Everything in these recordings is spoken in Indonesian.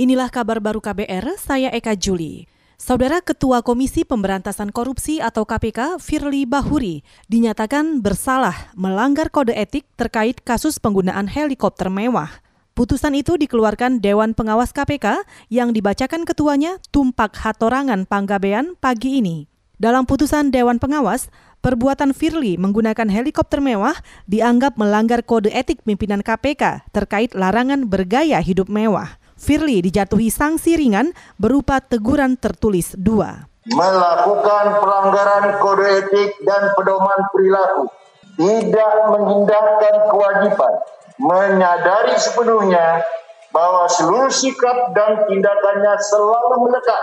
Inilah kabar baru KBR, saya Eka Juli. Saudara Ketua Komisi Pemberantasan Korupsi atau KPK, Firly Bahuri, dinyatakan bersalah melanggar kode etik terkait kasus penggunaan helikopter mewah. Putusan itu dikeluarkan Dewan Pengawas KPK yang dibacakan ketuanya Tumpak Hatorangan Panggabean pagi ini. Dalam putusan Dewan Pengawas, perbuatan Firly menggunakan helikopter mewah dianggap melanggar kode etik pimpinan KPK terkait larangan bergaya hidup mewah. Firly dijatuhi sanksi ringan berupa teguran tertulis dua. Melakukan pelanggaran kode etik dan pedoman perilaku, tidak mengindahkan kewajiban, menyadari sepenuhnya bahwa seluruh sikap dan tindakannya selalu melekat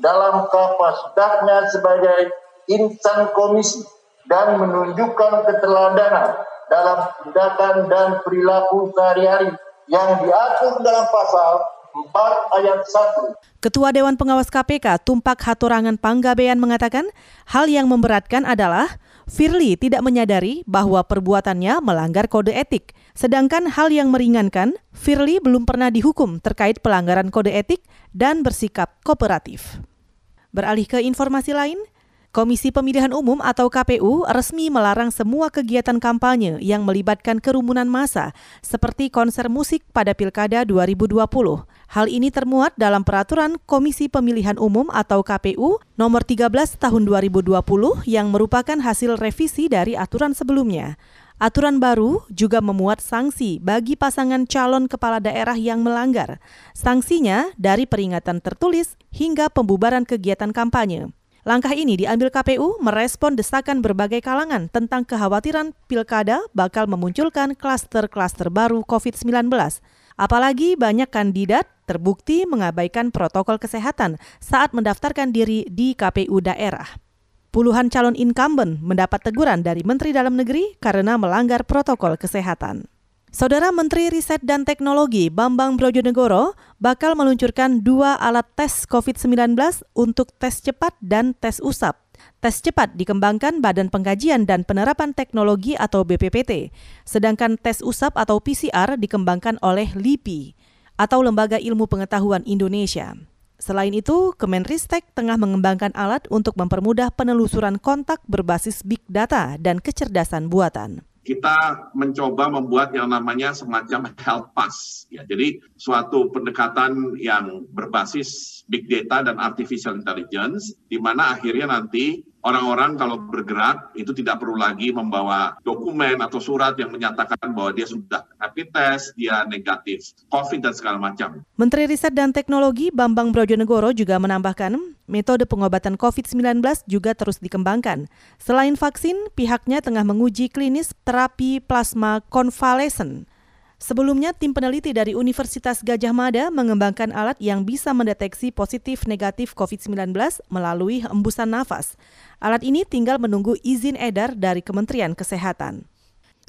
dalam kapasitasnya sebagai insan komisi dan menunjukkan keteladanan dalam tindakan dan perilaku sehari-hari yang diatur dalam pasal 4 ayat 1. Ketua Dewan Pengawas KPK Tumpak Hatorangan Panggabean mengatakan hal yang memberatkan adalah Firly tidak menyadari bahwa perbuatannya melanggar kode etik. Sedangkan hal yang meringankan, Firly belum pernah dihukum terkait pelanggaran kode etik dan bersikap kooperatif. Beralih ke informasi lain, Komisi Pemilihan Umum atau KPU resmi melarang semua kegiatan kampanye yang melibatkan kerumunan massa seperti konser musik pada Pilkada 2020. Hal ini termuat dalam peraturan Komisi Pemilihan Umum atau KPU nomor 13 tahun 2020 yang merupakan hasil revisi dari aturan sebelumnya. Aturan baru juga memuat sanksi bagi pasangan calon kepala daerah yang melanggar. Sanksinya dari peringatan tertulis hingga pembubaran kegiatan kampanye. Langkah ini diambil KPU merespon desakan berbagai kalangan tentang kekhawatiran pilkada bakal memunculkan klaster-klaster baru COVID-19. Apalagi banyak kandidat terbukti mengabaikan protokol kesehatan saat mendaftarkan diri di KPU daerah. Puluhan calon incumbent mendapat teguran dari Menteri Dalam Negeri karena melanggar protokol kesehatan. Saudara Menteri Riset dan Teknologi Bambang Brojonegoro bakal meluncurkan dua alat tes COVID-19 untuk tes cepat dan tes usap. Tes cepat dikembangkan Badan Pengkajian dan Penerapan Teknologi atau BPPT, sedangkan tes usap atau PCR dikembangkan oleh LIPI atau Lembaga Ilmu Pengetahuan Indonesia. Selain itu, Kemenristek tengah mengembangkan alat untuk mempermudah penelusuran kontak berbasis big data dan kecerdasan buatan kita mencoba membuat yang namanya semacam health pass. Ya, jadi suatu pendekatan yang berbasis big data dan artificial intelligence, di mana akhirnya nanti orang-orang kalau bergerak itu tidak perlu lagi membawa dokumen atau surat yang menyatakan bahwa dia sudah rapid test, dia negatif COVID dan segala macam. Menteri Riset dan Teknologi Bambang Brojonegoro juga menambahkan metode pengobatan COVID-19 juga terus dikembangkan. Selain vaksin, pihaknya tengah menguji klinis terapi plasma konvalesen Sebelumnya, tim peneliti dari Universitas Gajah Mada mengembangkan alat yang bisa mendeteksi positif negatif COVID-19 melalui hembusan nafas. Alat ini tinggal menunggu izin edar dari Kementerian Kesehatan.